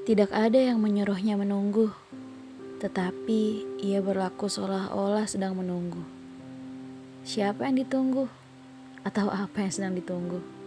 Tidak ada yang menyuruhnya menunggu, tetapi ia berlaku seolah-olah sedang menunggu. Siapa yang ditunggu? Atau apa yang sedang ditunggu?